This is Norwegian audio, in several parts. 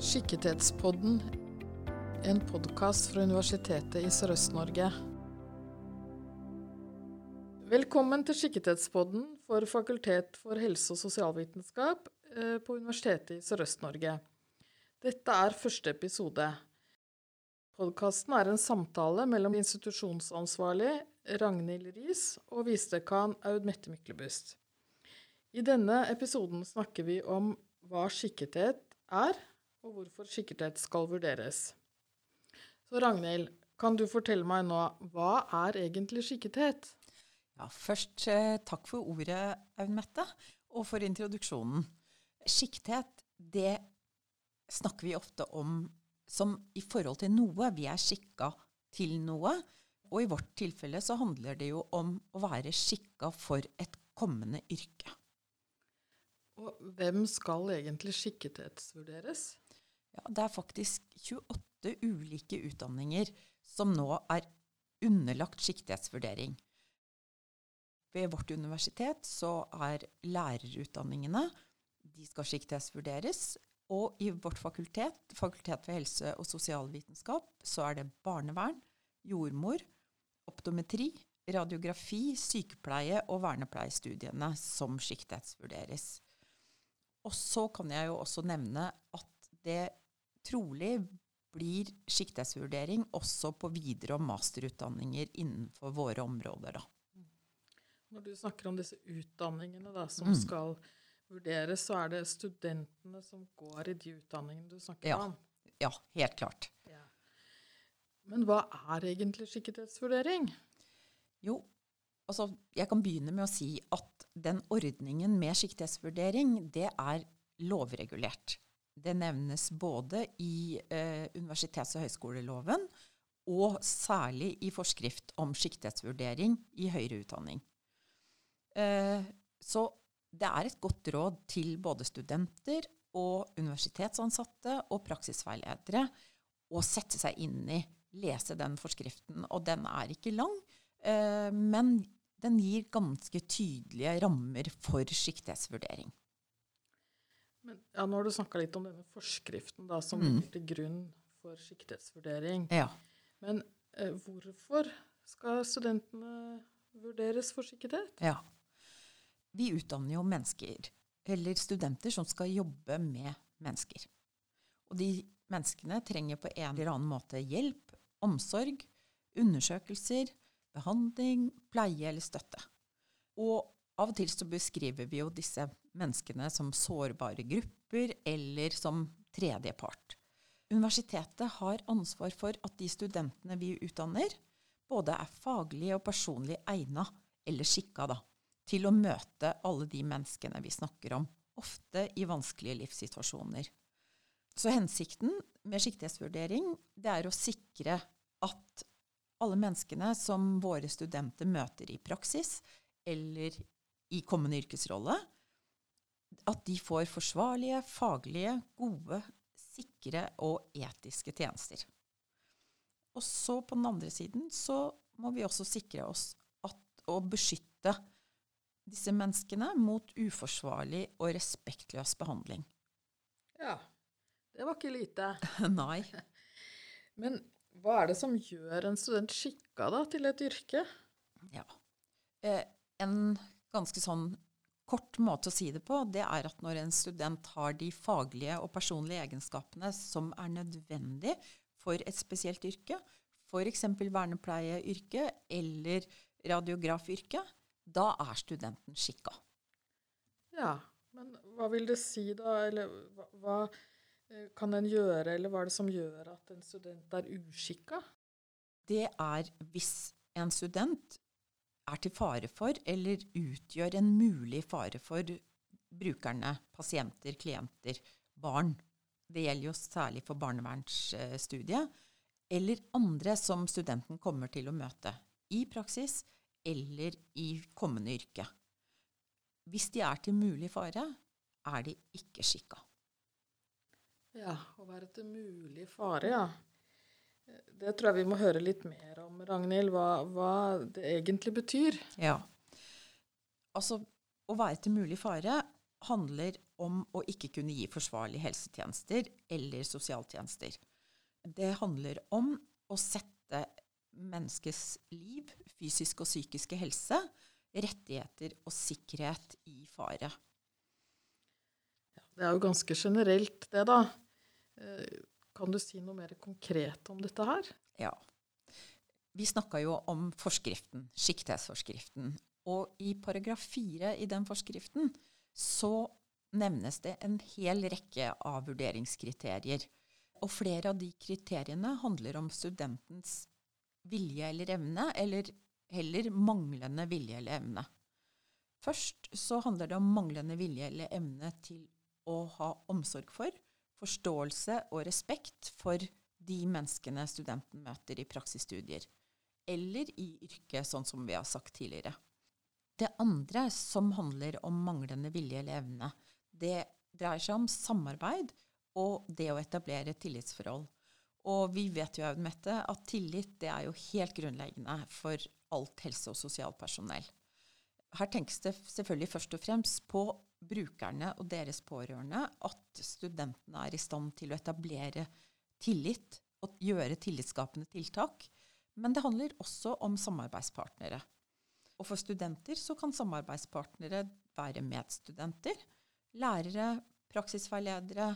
Skikkethetspodden, en podkast fra Universitetet i Sørøst-Norge. Velkommen til Skikkethetspodden for Fakultet for helse- og sosialvitenskap eh, på Universitetet i Sørøst-Norge. Dette er første episode. Podkasten er en samtale mellom institusjonsansvarlig Ragnhild Riis og visedekan Aud Mette Myklebust. I denne episoden snakker vi om hva skikkethet er, og hvorfor sikkerhet skal vurderes. Så Ragnhild, kan du fortelle meg nå, hva er egentlig skikkethet? Ja, først eh, takk for ordet, Aun Mette, og for introduksjonen. Sikkerhet, det snakker vi ofte om som i forhold til noe. Vi er skikka til noe. Og i vårt tilfelle så handler det jo om å være skikka for et kommende yrke. Og hvem skal egentlig skikkethetsvurderes? Ja, det er faktisk 28 ulike utdanninger som nå er underlagt siktighetsvurdering. Ved vårt universitet så er lærerutdanningene de skal siktighetsvurderes. Og i vårt fakultet, Fakultet for helse- og sosialvitenskap, så er det barnevern, jordmor, optometri, radiografi, sykepleie og vernepleiestudiene som siktighetsvurderes. Og så kan jeg jo også nevne at det trolig blir siktighetsvurdering også på videre- og masterutdanninger innenfor våre områder. da. Når du snakker om disse utdanningene da, som mm. skal vurderes, så er det studentene som går i de utdanningene du snakker ja. om? Ja, helt klart. Ja. Men hva er egentlig sikkerhetsvurdering? Jo, altså jeg kan begynne med å si at den ordningen med skikkethetsvurdering, det er lovregulert. Det nevnes både i eh, universitets- og høyskoleloven og særlig i forskrift om siktighetsvurdering i høyere utdanning. Eh, så det er et godt råd til både studenter og universitetsansatte og praksisveiledere å sette seg inn i, lese den forskriften. Og den er ikke lang, eh, men den gir ganske tydelige rammer for siktighetsvurdering. Men, ja, nå har du snakka litt om denne forskriften da, som mm. til grunn for siktighetsvurdering. Ja. Men eh, hvorfor skal studentene vurderes for sikkerhet? Ja. Vi utdanner jo mennesker, eller studenter, som skal jobbe med mennesker. Og de menneskene trenger på en eller annen måte hjelp, omsorg, undersøkelser, behandling, pleie eller støtte. Og av og til så beskriver vi jo disse menneskene som sårbare grupper eller som tredjepart. Universitetet har ansvar for at de studentene vi utdanner, både er faglig og personlig egna, eller skikka, da, til å møte alle de menneskene vi snakker om, ofte i vanskelige livssituasjoner. Så hensikten med siktighetsvurdering det er å sikre at alle menneskene som våre studenter møter i praksis eller i kommende yrkesrolle, at de får forsvarlige, faglige, gode, sikre og etiske tjenester. Og så på den andre siden så må vi også sikre oss at, å beskytte disse menneskene mot uforsvarlig og respektløs behandling. Ja. Det var ikke lite. Nei. Men hva er det som gjør en student skikka da, til et yrke? Ja. Eh, en ganske sånn kort måte å si det på, det er at når en student har de faglige og personlige egenskapene som er nødvendig for et spesielt yrke, f.eks. vernepleieyrke eller radiografyrke, da er studenten skikka. Ja, men hva vil det si da, eller hva, Eh, kan en gjøre, eller hva er det som gjør at en student er uskikka? Det er hvis en student er til fare for, eller utgjør en mulig fare for brukerne, pasienter, klienter, barn. Det gjelder jo særlig for barnevernsstudiet. Eller andre som studenten kommer til å møte i praksis eller i kommende yrke. Hvis de er til mulig fare, er de ikke skikka. Ja, å være til mulig fare, ja. Det tror jeg vi må høre litt mer om, Ragnhild, hva, hva det egentlig betyr. Ja. Altså, å være til mulig fare handler om å ikke kunne gi forsvarlige helsetjenester eller sosialtjenester. Det handler om å sette menneskets liv, fysisk og psykiske helse, rettigheter og sikkerhet i fare. Ja, det er jo ganske generelt, det, da. Kan du si noe mer konkret om dette her? Ja. Vi snakka jo om forskriften, siktighetsforskriften. Og i paragraf fire i den forskriften så nevnes det en hel rekke av vurderingskriterier. Og flere av de kriteriene handler om studentens vilje eller evne, eller heller manglende vilje eller evne. Først så handler det om manglende vilje eller evne til å ha omsorg for, forståelse og respekt for de menneskene studenten møter i praksisstudier, eller i yrket, sånn som vi har sagt tidligere. Det andre, som handler om manglende vilje eller evne, det dreier seg om samarbeid og det å etablere tillitsforhold. Og vi vet jo, Mette, at tillit er jo helt grunnleggende for alt helse- og sosialpersonell. Her tenkes det selvfølgelig først og fremst på brukerne og deres pårørende, at studentene er i stand til å etablere tillit og gjøre tillitsskapende tiltak. Men det handler også om samarbeidspartnere. Og for studenter så kan samarbeidspartnere være medstudenter, lærere, praksisveiledere,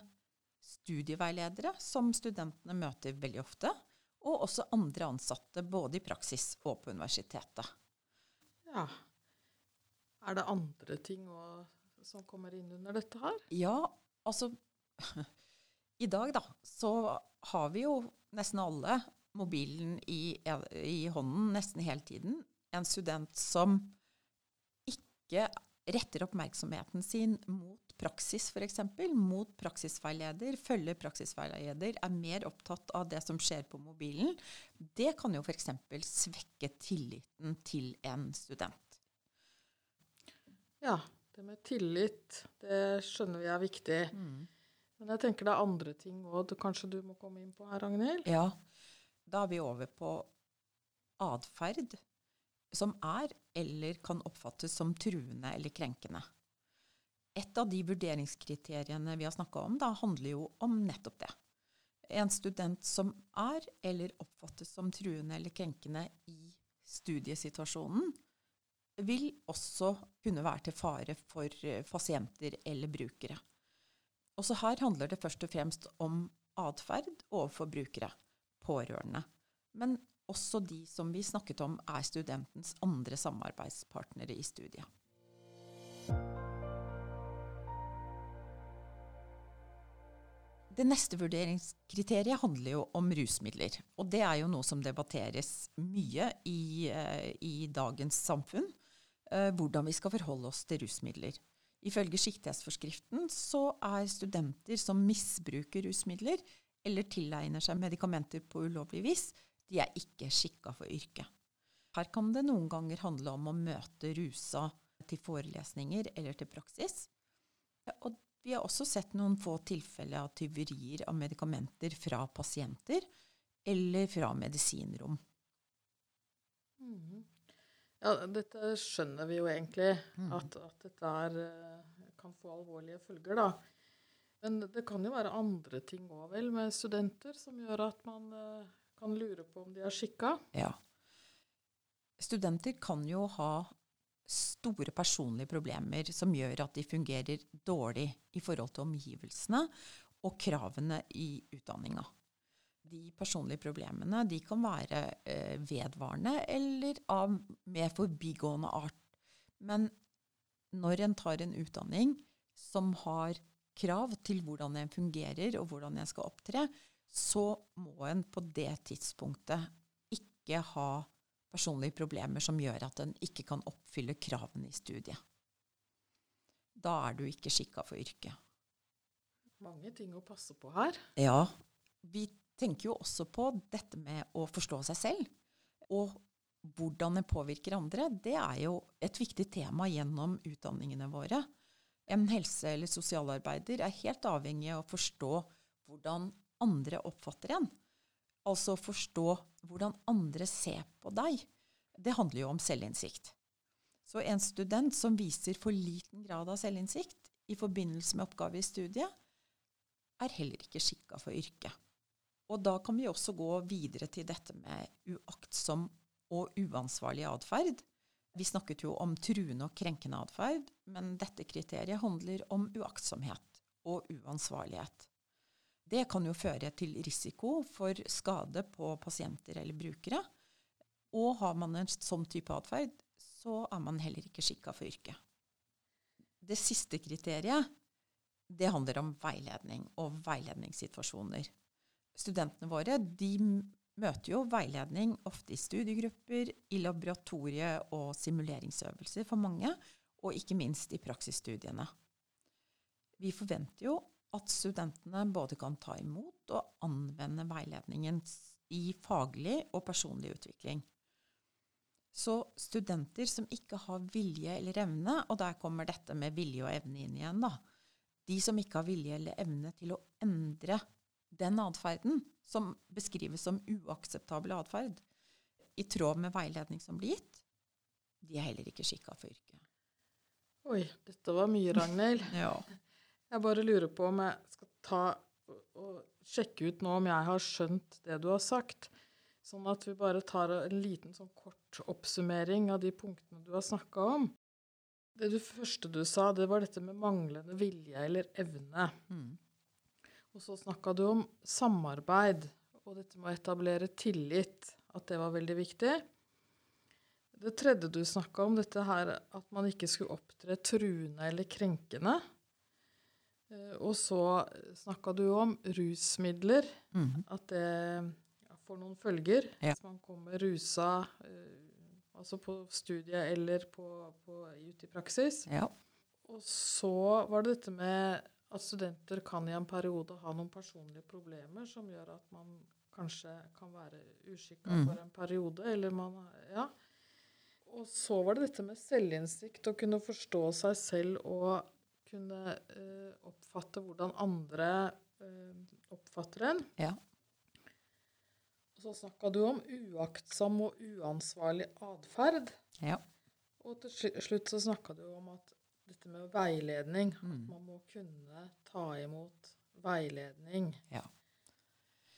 studieveiledere, som studentene møter veldig ofte, og også andre ansatte både i praksis og på universitetet. Ja. Er det andre ting også, som kommer inn under dette her? Ja, altså I dag, da, så har vi jo nesten alle mobilen i, i hånden nesten hele tiden. En student som ikke retter oppmerksomheten sin mot praksis, f.eks., mot praksisveileder, følger praksisveileder, er mer opptatt av det som skjer på mobilen, det kan jo f.eks. svekke tilliten til en student. Ja, det med tillit, det skjønner vi er viktig. Mm. Men jeg tenker det er andre ting òg kanskje du må komme inn på her, Ragnhild? Ja, da er vi over på atferd som er eller kan oppfattes som truende eller krenkende. Et av de vurderingskriteriene vi har snakka om, da, handler jo om nettopp det. En student som er eller oppfattes som truende eller krenkende i studiesituasjonen, vil også kunne være til fare for eh, pasienter eller brukere. Også her handler det først og fremst om atferd overfor brukere, pårørende. Men også de som vi snakket om, er studentens andre samarbeidspartnere i studiet. Det neste vurderingskriteriet handler jo om rusmidler. Og det er jo noe som debatteres mye i, eh, i dagens samfunn. Eh, hvordan vi skal forholde oss til rusmidler. Ifølge siktighetsforskriften så er studenter som misbruker rusmidler eller tilegner seg medikamenter på ulovlig vis, de er ikke skikka for yrket. Her kan det noen ganger handle om å møte rusa til forelesninger eller til praksis. Og vi har også sett noen få tilfeller av tyverier av medikamenter fra pasienter eller fra medisinrom. Ja, dette skjønner vi jo egentlig, mm. at, at, dette er, eh, kan få alvorlige følger, da. Men det kan jo være andre ting òg, vel, med studenter som gjør at man uh, kan lure på om de er skikka. Ja. Studenter kan jo ha store personlige problemer som gjør at de fungerer dårlig i forhold til omgivelsene og kravene i utdanninga. De personlige problemene de kan være eh, vedvarende eller av mer forbigående art. Men når en tar en utdanning som har krav til hvordan en fungerer og hvordan en skal opptre, så må en på det tidspunktet ikke ha personlige problemer som gjør at en ikke kan oppfylle kravene i studiet. Da er du ikke skikka for yrket. Mange ting å passe på her. Ja. Vi tenker jo også på dette med å forstå seg selv. Og hvordan det påvirker andre. Det er jo et viktig tema gjennom utdanningene våre. En helse- eller sosialarbeider er helt avhengig av å forstå hvordan andre oppfatter en. Altså forstå hvordan andre ser på deg. Det handler jo om selvinnsikt. Så en student som viser for liten grad av selvinnsikt, i forbindelse med oppgave i studiet, er heller ikke skikka for yrket. Og da kan vi også gå videre til dette med uaktsom og uansvarlig atferd. Vi snakket jo om truende og krenkende atferd, men dette kriteriet handler om uaktsomhet og uansvarlighet. Det kan jo føre til risiko for skade på pasienter eller brukere. Og har man en sånn type atferd, så er man heller ikke skikka for yrket. Det siste kriteriet det handler om veiledning og veiledningssituasjoner. Studentene våre de møter jo veiledning ofte i studiegrupper, i laboratorie- og simuleringsøvelser for mange, og ikke minst i praksisstudiene. Vi forventer jo at studentene både kan ta imot og anvende veiledningen i faglig og personlig utvikling. Så studenter som ikke har vilje eller evne, og der kommer dette med vilje og evne inn igjen, da. De som ikke har vilje eller evne til å endre den atferden som beskrives som uakseptabel atferd, i tråd med veiledning som blir gitt, de er heller ikke skikka for yrket. Oi, dette var mye, Ragnhild. ja. Jeg bare lurer på om jeg skal ta og sjekke ut nå om jeg har skjønt det du har sagt. Sånn at vi bare tar en liten sånn kort oppsummering av de punktene du har snakka om. Det du første du sa, det var dette med manglende vilje eller evne. Mm. Og så snakka du om samarbeid og dette med å etablere tillit. At det var veldig viktig. Det tredje du snakka om, dette her at man ikke skulle opptre truende eller krenkende. Eh, og så snakka du om rusmidler. Mm. At det får noen følger Ja. hvis man kommer rusa eh, altså på studiet eller på, på, ut i praksis. Ja. Og så var det dette med at studenter kan i en periode ha noen personlige problemer som gjør at man kanskje kan være uskikka Mm. for en periode, eller man Ja. Og så var det dette med selvinnsikt, å kunne forstå seg selv og kunne eh, oppfatte hvordan andre eh, oppfatter en. Ja. Og så snakka du om uaktsom og uansvarlig atferd. Ja. Og til slutt så snakka du om at dette med veiledning, at Mm. man må kunne ta imot veiledning. Ja.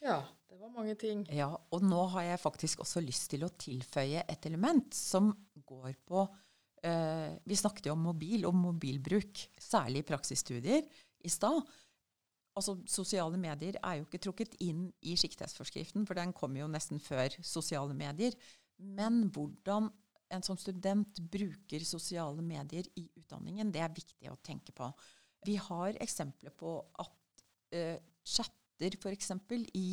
Ja, det var mange ting. Ja, og nå har jeg faktisk også lyst til å tilføye et element som går på eh, Vi snakket jo om mobil og mobilbruk, særlig i praksisstudier, i stad. Altså, Sosiale medier er jo ikke trukket inn i siktighetsforskriften, for den kommer jo nesten før sosiale medier. Men hvordan en som student bruker sosiale medier i utdanningen, det er viktig å tenke på. Vi har eksempler på at eh, chatter f.eks. i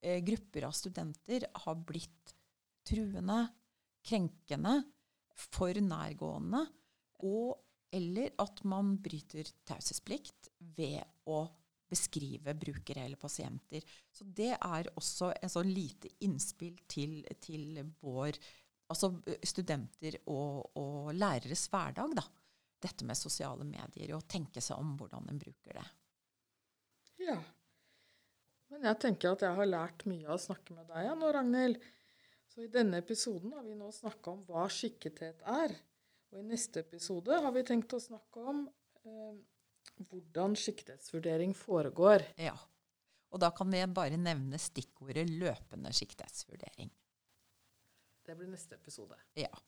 eh, grupper av studenter har blitt truende, krenkende, for nærgående, og eller at man bryter taushetsplikt ved å beskrive brukere eller pasienter. Så det er også en sånn lite innspill til, til vår altså studenter og, og læreres hverdag, da. Dette med sosiale medier, og tenke seg om hvordan en bruker det. Ja. Men jeg tenker at jeg har lært mye av å snakke med deg nå, Ragnhild. Så i denne episoden har vi nå snakka om hva skikkethet er. Og i neste episode har vi tenkt å snakke om eh, hvordan skikkethetsvurdering foregår. Ja. Og da kan vi bare nevne stikkordet løpende siktighetsvurdering. Det blir neste episode. Ja.